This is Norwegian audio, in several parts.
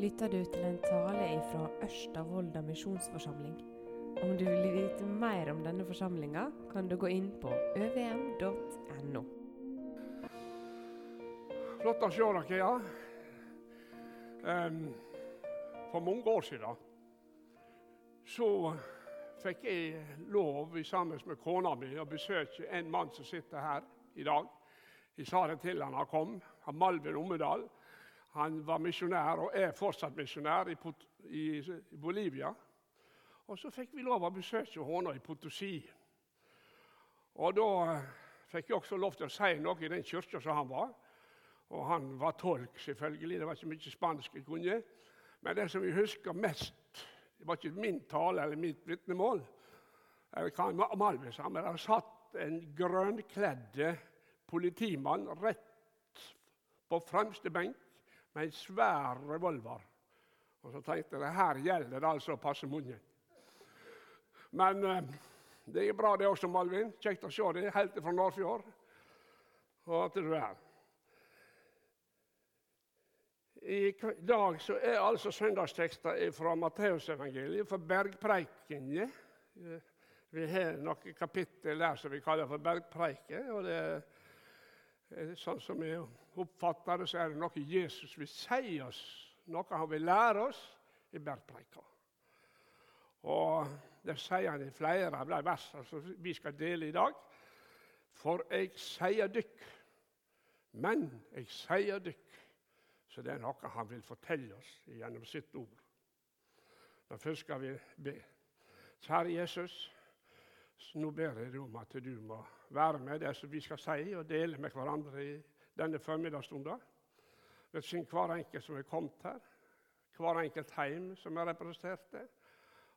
lytter du til en tale fra Ørsta misjonsforsamling. Om du vil vite mer om denne forsamlinga, kan du gå inn på øvm.no. Flott å se dere, ja. Um, for mange år siden så fikk jeg lov sammen med kona mi å besøke en mann som sitter her i dag. Jeg sa det til han han kom, han Malvin Ommedal. Han var misjonær og er fortsatt misjonær i, i, i, Bolivia. Og så fikk vi lov å besøke henne i Potosi. Og da fikk jeg også lov til å si noe i den kirka som han var. Og han var tolk, selvfølgelig. Det var ikke mye spansk jeg kunne. Men det som jeg husker mest, det var ikke min tale eller mitt vitnemål. Malvis, men det satt en grønnkledd politimann rett på fremste benk med en svær revolver. Og så tenkte jeg her gjelder det altså å passe munnen. Men eh, det er bra, det også, Malvin. Kjekt å se deg helt fra Nordfjord. Og at du er I dag så er altså søndagstekster fra Matteusevangeliet, fra bergpreikene. Vi har noen kapittel der som vi kaller for bergpreiker. og det er sånn som vi oppfatter det, så er det noe Jesus vil si oss, noe han vil lære oss i bergpreika. Og det sier han i flere av de versene som vi skal dele i dag. For jeg sier dykk, men jeg sier dykk. Så det er noe han vil fortelle oss gjennom sitt ord. Men først skal vi be. Kjære Jesus, nå ber jeg om at du må være med det som vi skal si og dele med hverandre i denne formiddagsstunden. Velsign hver enkelt som er kommet her, hver enkelt heim som er representert der.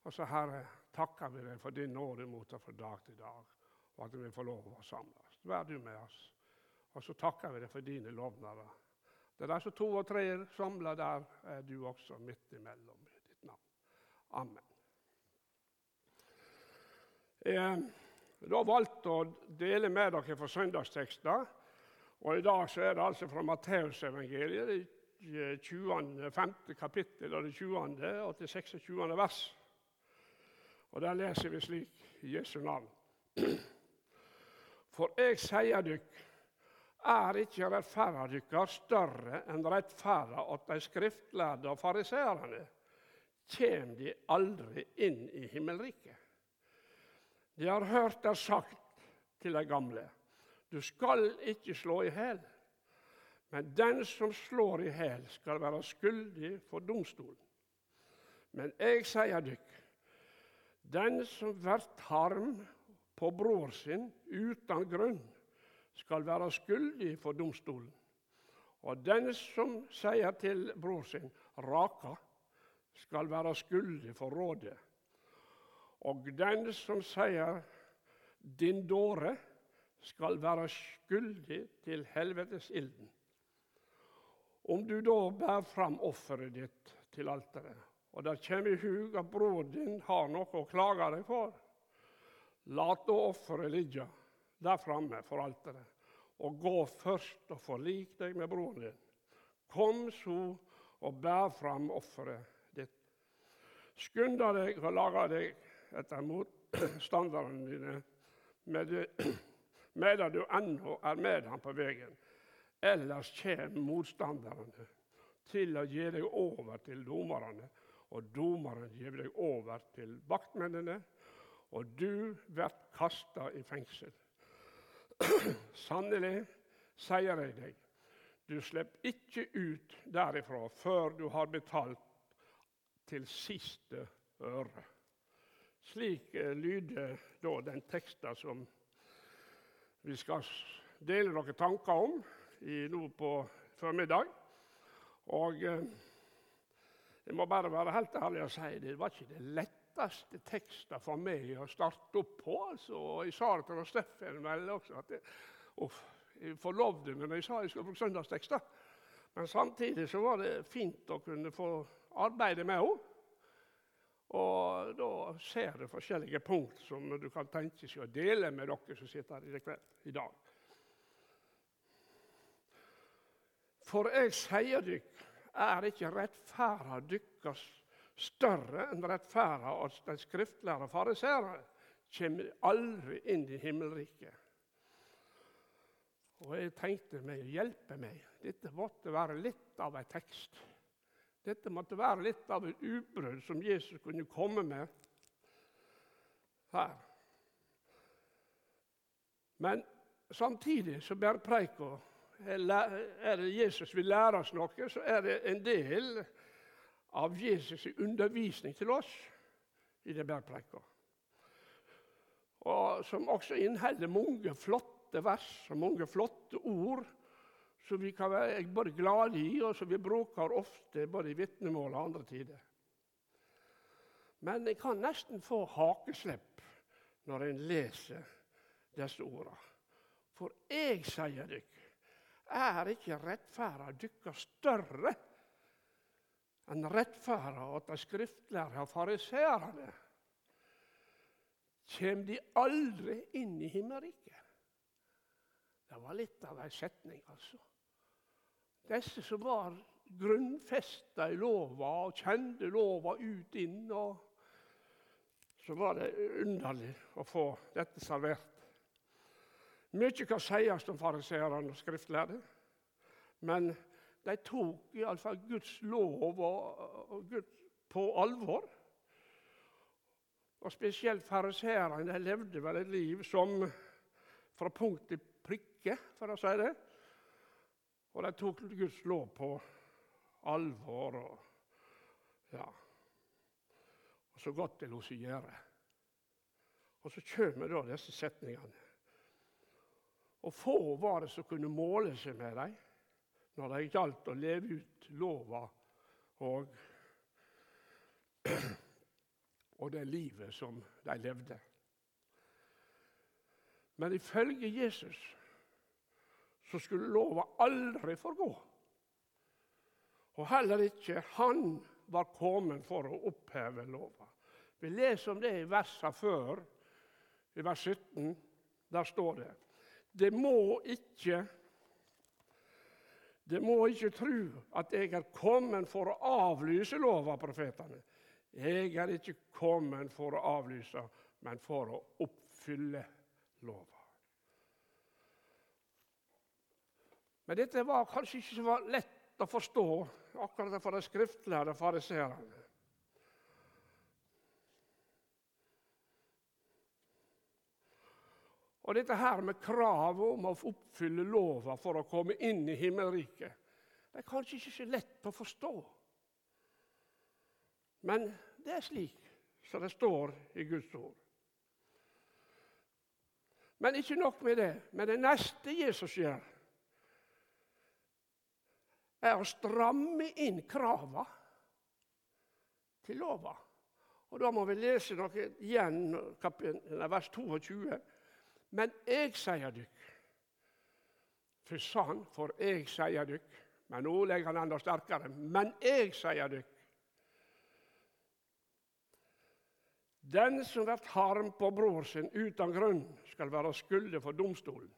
Og så, Herre, takker vi deg for din nåde mot oss fra dag til dag, og at vi får lov å samles. Vær du med oss. Og så takker vi deg for dine lovnader. Det er altså to og tre samla der, er du også midt imellom i ditt navn. Amen. Eh, jeg har valgt å dele med dere fra søndagstekster. Og I dag så er det altså fra Matteusevangeliet, det 20. 5. kapittel, og det 20. og til 26. vers. Og Der leser vi slik i Jesu navn. For jeg sier dykk, er ikke rettferda dykkar større enn rettferda at de skriftlærde og fariseerne, kjem de aldri inn i himmelriket. De har hørt det sagt til de gamle. Du skal ikke slå i hæl. Men den som slår i hæl, skal være skyldig for domstolen. Men jeg sier dykk, den som blir harm på bror sin uten grunn, skal være skyldig for domstolen. Og den som sier til bror sin raka, skal være skyldig for rådet. Og den som sier 'din dåre', skal være skyldig til helvetes ilden. Om du da bærer fram offeret ditt til alteret, og det kommer i hug at broren din har noe å klage deg for, lat da offeret ligge der framme for alteret, og gå først og forlik deg med broren din. Kom så og bær fram offeret ditt. Skynd deg og lage deg etter motstanderne dine medan du ennå er med ham på veien. Ellers kommer motstanderne til å gi deg over til dommerne, og dommeren gir deg over til vaktmennene, og du blir kasta i fengsel. Sannelig sier jeg deg, du slipper ikke ut derifra før du har betalt til siste øre. Slik eh, lyder da den teksten som vi skal dele noen tanker om i, nå på formiddag. Og eh, jeg må bare være helt ærlig og si det var ikke det letteste teksten for meg å starte opp på. Altså. Jeg sa det til Steffen vel også, at jeg, uff, jeg forlovde meg når jeg sa jeg skulle bruke søndagstekster. Men samtidig så var det fint å kunne få arbeide med henne. Og da ser du forskjellige punkt som du kan tenke seg å dele med dere som sitter her i dag. For jeg sier dykk, er ikke rettferda dykkes større enn rettferda hos den skriftlærde fariseeren kommer aldri inn i himmelriket. Og jeg tenkte meg, hjelpe meg, dette måtte være litt av en tekst. Dette måtte være litt av et utbrudd som Jesus kunne komme med her. Men samtidig så bærer er det Jesus vil lære oss noe, så er det en del av Jesus' undervisning til oss i det bærpreika. Og som også inneholder mange flotte vers og mange flotte ord som vi kan være både glade i, og som vi bråker ofte både i vitnemål og andre tider. Men en kan nesten få hakeslepp når en leser disse ordene. For jeg sier dykk, er ikke rettferda dykka større enn rettferda at de skriftlærde og fariseerne? Kjem de aldri inn i himmelriket? Det var litt av ei setning, altså. Disse som var grunnfesta i lova og kjente lova ut inn. og Så var det underlig å få dette servert. Mye kan sies om fariseerne og skriftlærde, men de tok iallfall Guds lov og, Gud på alvor. Og Spesielt fariseerne levde vel et liv som fra punkt til prikke, for å si det. Og de tok Guds lov på alvor. Og, ja. og så godt det lot seg gjøre. Og så kommer da disse setningene. Og få var det som kunne måle seg med dem når det gjaldt å leve ut lova og, og det livet som de levde. Men ifølge Jesus så skulle lova aldri forgå. Og heller ikke han var kommet for å oppheve lova. Vi leser om det i versene før, i vers 17. Der står det Det må ikke det må ikke tru at jeg er kommet for å avlyse lova, profetene. Jeg er ikke kommet for å avlyse, men for å oppfylle lova. Men dette var kanskje ikke så lett å forstå akkurat for de skriftlærde fariseerne. Og dette her med kravet om å oppfylle lova for å komme inn i himmelriket, det er kanskje ikke så lett å forstå. Men det er slik som det står i Guds ord. Men ikke nok med det. Men det neste Jesus gjør, er å stramme inn krava til lova. Og Da må vi lese noe igjen, vers 22. Men jeg sier dykk For sann, for jeg sier dykk Men nå legger han enda sterkere. Men jeg sier dykk Den som blir harm på bror sin uten grunn, skal være skyldig for domstolen.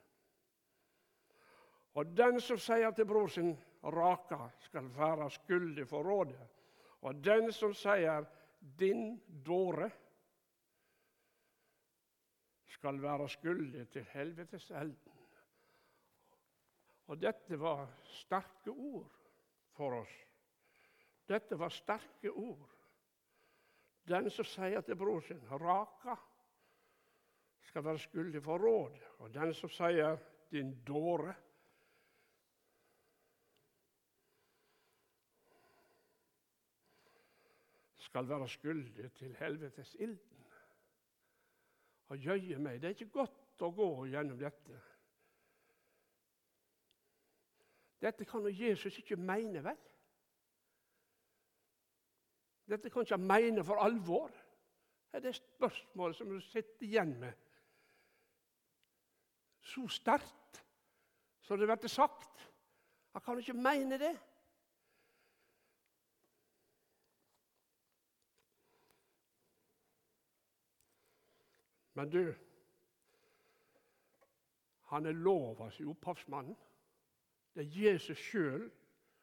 Og den som sier til bror sin raka, skal være skyldig for rådet. Og den som sier 'din dåre', skal være skyldig til helvetes elden. Og dette var sterke ord for oss. Dette var sterke ord. Den som sier til bror sin 'raka', skal være skyldig for råd. Og den som sier 'din dåre', skal være skyldig til helvetes ilden. Og jøye meg, det er ikke godt å gå gjennom dette. Dette kan jo Jesus ikke mene, vel? Dette kan ikke han mene for alvor. Det er det spørsmålet som du sitter igjen med. Så sterkt som det blir sagt. Han kan ikke mene det. Men du, han er lovas opphavsmann. Det er Jesus sjøl.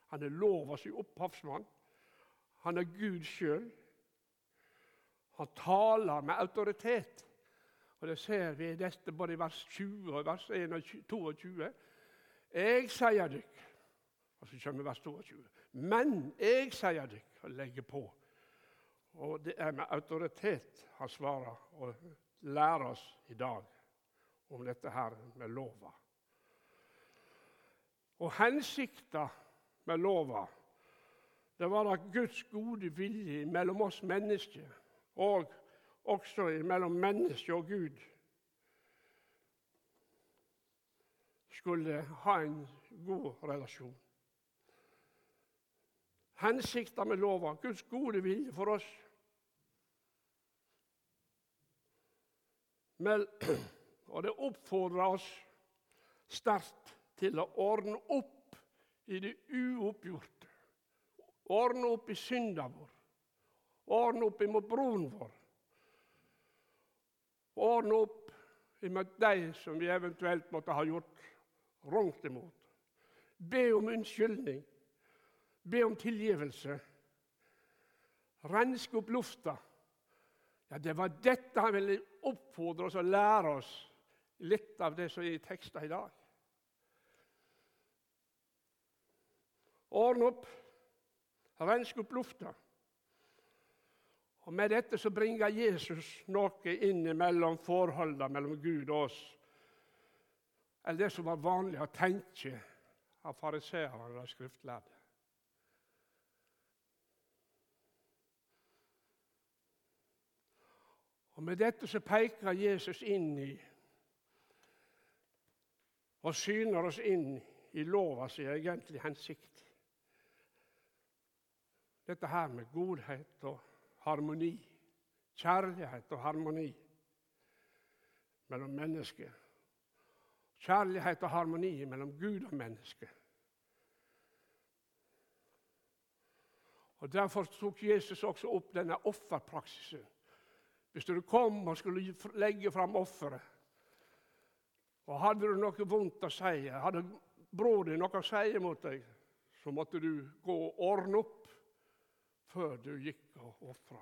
Han er lovas opphavsmann. Han er Gud sjøl. Han taler med autoritet. Og Det ser vi i dette både i vers 20 og vers 22. Jeg sier dykk Og så kommer vers 22. Men jeg sier dykk, og legger på. Og det er med autoritet han svarer og lærer oss i dag om dette her med lova. Og hensikta med lova det var at Guds gode vilje mellom oss mennesker, og også mellom menneske og Gud, skulle ha en god relasjon. Hensikta med lova, Guds gode vilje for oss Men, og det oppfordrer oss sterkt til å ordne opp i det uoppgjorte. Ordne opp i synda vår. Ordne opp imot broren vår. Ordne opp imot de som vi eventuelt måtte ha gjort wrongt imot. Be om unnskyldning. Be om tilgivelse. Renske opp lufta. Ja, Det var dette han ville oppfordre oss og lære oss litt av det som er i teksten i dag. Ordne opp, renske opp lufta. Og Med dette så bringer Jesus noe inn mellom forholdene mellom Gud og oss, eller det som var vanlig å tenke av fariseerne og skriftlærde. Og Med dette så peker Jesus inn i og syner oss inn i lova sin egentlige hensikt. Dette her med godhet og harmoni, kjærlighet og harmoni mellom mennesker. Kjærlighet og harmoni mellom Gud og menneske. Og Derfor tok Jesus også opp denne offerpraksisen hvis du kom og skulle legge fram offeret, og hadde du noe vondt å si, hadde bror din noe å si mot deg, så måtte du gå og ordne opp før du gikk og ofra.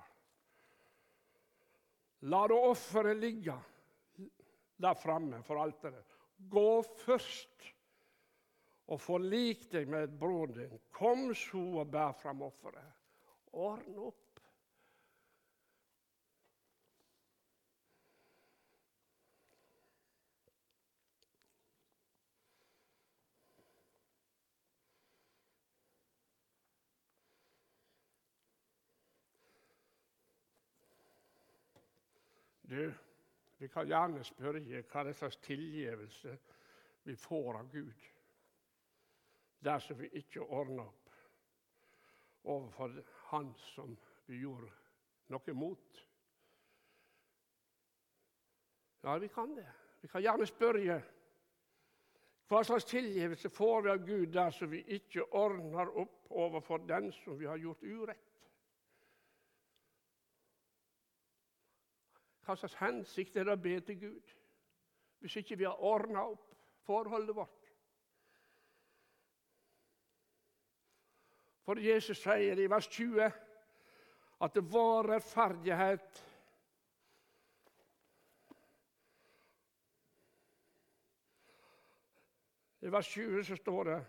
La da offeret ligge der framme for alteret. Gå først og forlik deg med broren din. Kom så og bær fram offeret. Ordne opp. Du, vi kan gjerne spørre hva det slags tilgivelse vi får av Gud dersom vi ikke ordner opp overfor Han som vi gjorde noe mot. Ja, vi kan det. Vi kan gjerne spørre hva slags tilgivelse får vi av Gud dersom vi ikke ordner opp overfor den som vi har gjort urett. Hva slags hensikt er det å be til Gud hvis ikke vi har ordna opp forholdet vårt? For Jesus sier i vers 20 at det var rettferdighet I vers 20 så står det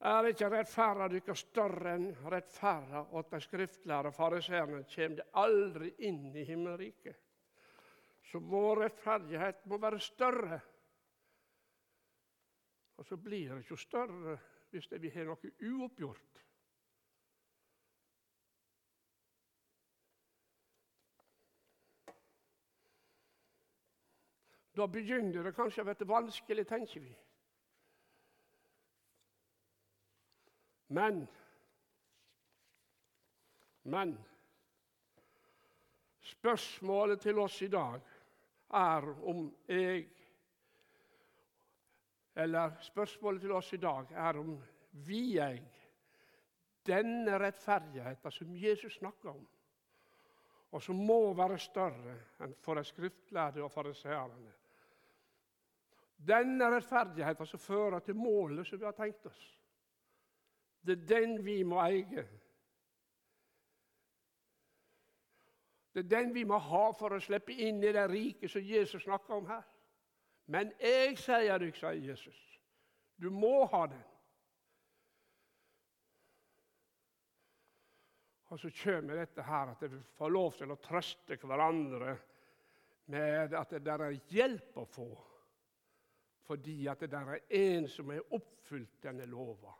er ikke rettferda deres større enn rettferda åt de skriftlærde fariseerne, kommer det aldri inn i himmelriket. Så vår rettferdighet må være større. Og så blir det ikke større hvis vi har noe uoppgjort. Da begynner det kanskje å bli vanskelig, tenker vi. Men Men spørsmålet til oss i dag er om jeg Eller spørsmålet til oss i dag er om vi jeg denne rettferdigheten som Jesus snakker om, og som må være større enn for de skriftlærde og fariseerne. Denne rettferdigheten som fører til målet som vi har tenkt oss. Det er den vi må eie. Det er den vi må ha for å slippe inn i det riket som Jesus snakker om her. Men jeg sier deg, sier Jesus, du må ha den. Og så kommer dette her at vi får lov til å trøste hverandre med at det der er hjelp å få, fordi at det der er en som har oppfylt denne lova.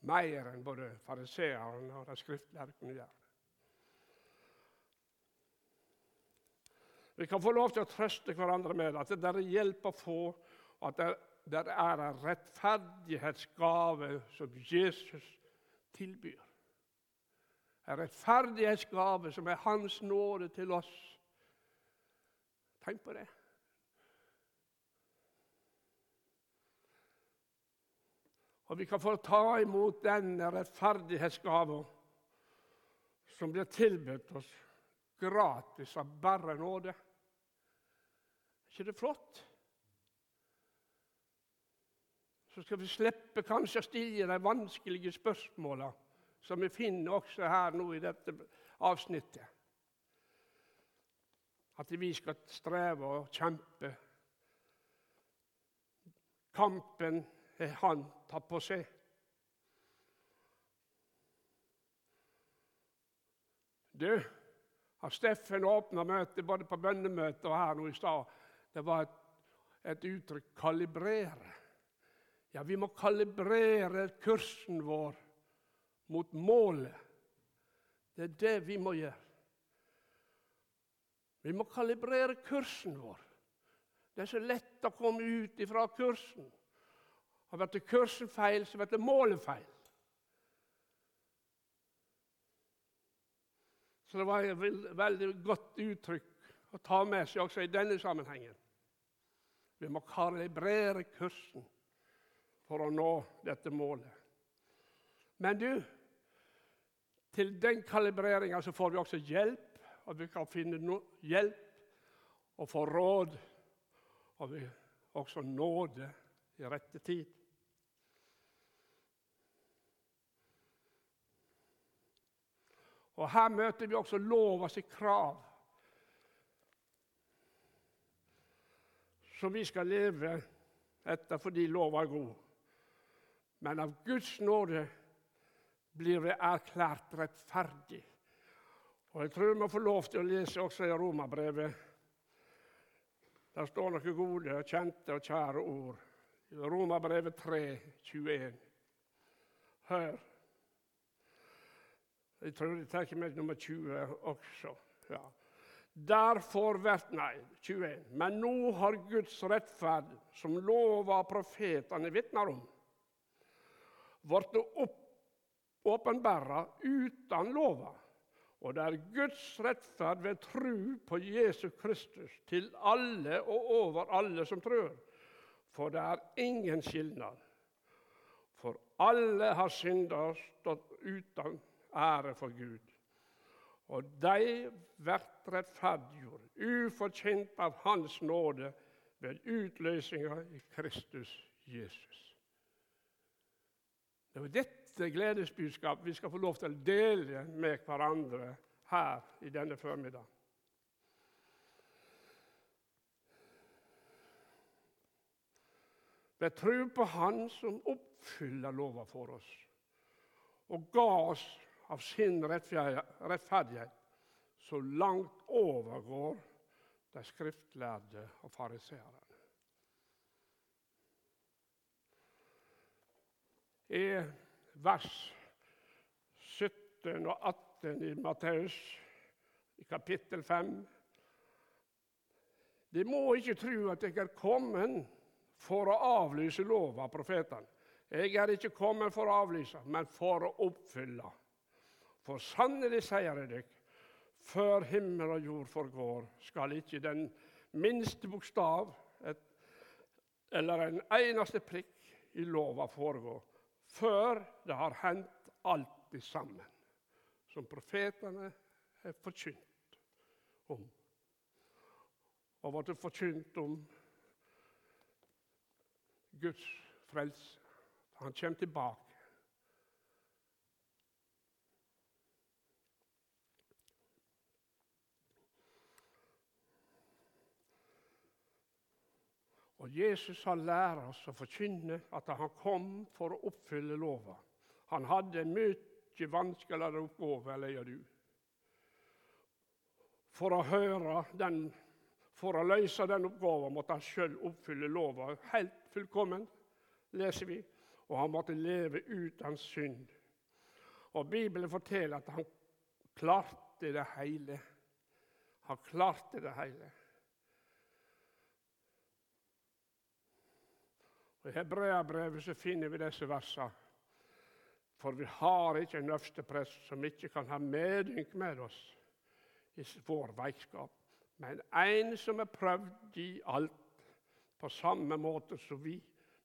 Mer enn både fariseerne og de skriftlærde kunne gjøre. Vi kan få lov til å trøste hverandre med at det er hjelp å få, at det er en rettferdighetsgave som Jesus tilbyr. En rettferdighetsgave som er Hans nåde til oss. Tenk på det. Og vi kan få ta imot denne rettferdighetsgaven som blir tilbudt oss gratis av bare nåde. Er ikke det flott? Så skal vi slippe kanskje å stille de vanskelige spørsmåla som vi finner også her nå i dette avsnittet. At vi skal streve og kjempe. Kampen han tatt på seg. Du, har Steffen åpna møtet både på bønnemøtet og her nå i stad. Det var et, et uttrykk 'kalibrere'. Ja, vi må kalibrere kursen vår mot målet. Det er det vi må gjøre. Vi må kalibrere kursen vår. Det er så lett å komme ut ifra kursen. Og vært kursen feil, så blir målet feil. Så det var et veldig godt uttrykk å ta med seg også i denne sammenhengen. Vi må kalibrere kursen for å nå dette målet. Men du, til den kalibreringa får vi også hjelp, og vi kan finne no hjelp og få råd. Og vi også nåde i rette tid. Og Her møter vi også lovas krav, som vi skal leve etter fordi lova er god. Men av Guds nåde blir vi erklært rettferdig. Og Jeg tror vi må få lov til å lese også i Romabrevet. Der står noen gode, kjente og kjære ord. Romabrevet 3, 21. Hør. Jeg tror jeg tar med nummer 20 også. Ja. Derfor vert Nei, 21. Men nå har Guds rettferd, som lova profetene vitner om, blitt åpenbæra uten lova. Og det er Guds rettferd ved tru på Jesus Kristus til alle og over alle som tror. For det er ingen skilnad. For alle har synda stått uten ære for Gud. Og de blir rettferdiggjort ufortjent av Hans nåde ved utløsninga i Kristus Jesus. Det var dette gledesbudskapet vi skal få lov til å dele med hverandre her i denne formiddag. Ved tro på Han som oppfyller lova for oss og ga oss av sin rettferdighet, så langt overgår de skriftlærde og fariseerne. I vers 17 og 18 i Matteus, i kapittel 5. De må ikke tro at jeg er kommet for å avlyse lova av profetene. Jeg er ikke kommet for å avlyse, men for å oppfylle. For sannelig sier jeg dere, før himmel og jord forgår, skal ikke den minste bokstav et, eller en eneste prikk i lova foregå før det har hendt alt i sammen som profetene har forkynt om. Og ble forkynt om Guds frelse. Han kommer tilbake. Og Jesus har lært oss å forkynne at han kom for å oppfylle lova. Han hadde mye vanskeligere oppgave enn jeg du. For å høre den, for å løse den oppgaven måtte han sjøl oppfylle lova helt fullkommen, leser vi. Og han måtte leve uten synd. Og Bibelen forteller at han klarte det hele. Han klarte det hele. I Hebreabrevet så finner vi disse versene. For vi har ikke en øverste prest som ikke kan ha medynk med oss i vår veikskap, men en som er prøvd i alt på samme måte som vi,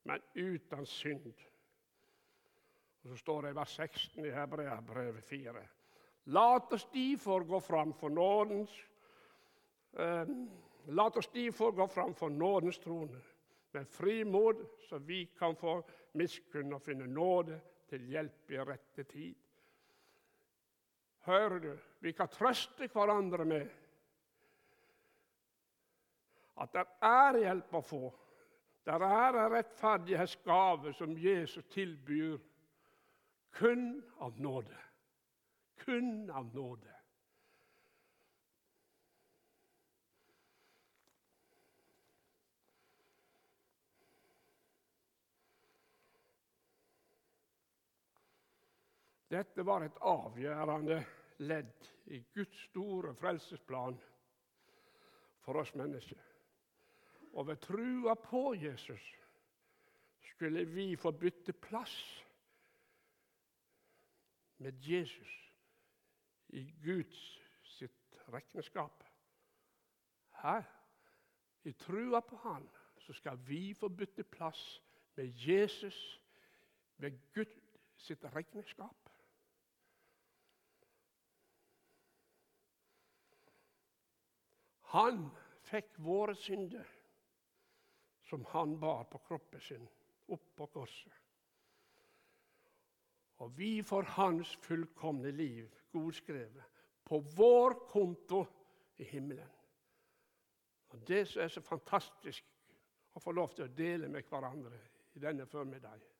men uten synd. Og Så står det i vers 16 i Hebreabrevet 4. Lat oss derfor gå fram for nådens eh, Lat oss derfor gå fram for nådens trone med frimod, så vi kan få miskunn og finne nåde til hjelp i rette tid. Hører du? Vi kan trøste hverandre med at det er hjelp å få. Det er en rettferdighetsgave som Jesus tilbyr kun av nåde. Kun av nåde. Dette var et avgjørende ledd i Guds store frelsesplan for oss mennesker. Og ved trua på Jesus skulle vi få bytte plass med Jesus i Guds sitt regnskap. Hæ? i trua på Han, så skal vi få bytte plass med Jesus ved Guds sitt regnskap. Han fikk våre synder, som han bar på kroppen sin, opp på korset. Og vi får hans fullkomne liv godskrevet på vår konto i himmelen. Og Det som er så fantastisk å få lov til å dele med hverandre i denne formiddagen.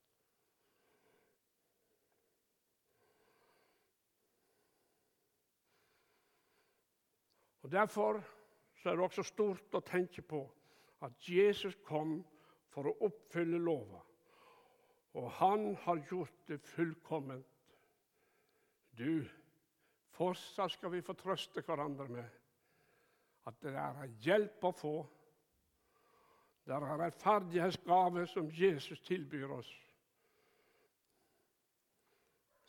Og Derfor så er det også stort å tenke på at Jesus kom for å oppfylle lova. Og han har gjort det fullkomment. Du, fortsatt skal vi få trøste hverandre med at det er hjelp å få. Det er en rettferdighetsgave som Jesus tilbyr oss.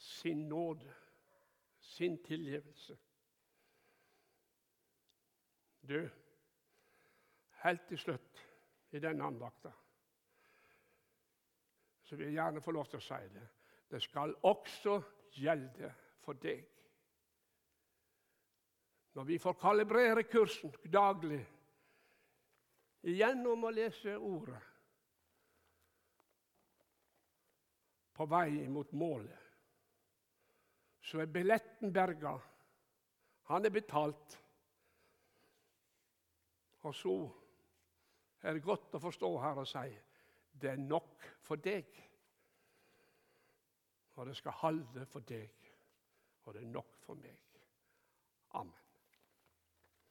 Sin nåde, sin tilgivelse. Du, helt til slutt i denne andakta så vil jeg gjerne få lov til å si det. Det skal også gjelde for deg. Når vi får kalibrere kursen daglig gjennom å lese Ordet på vei mot målet, så er billetten berga. Han er betalt. Og så er det godt å forstå her og si det er nok for deg. Og det skal holde for deg, og det er nok for meg. Amen.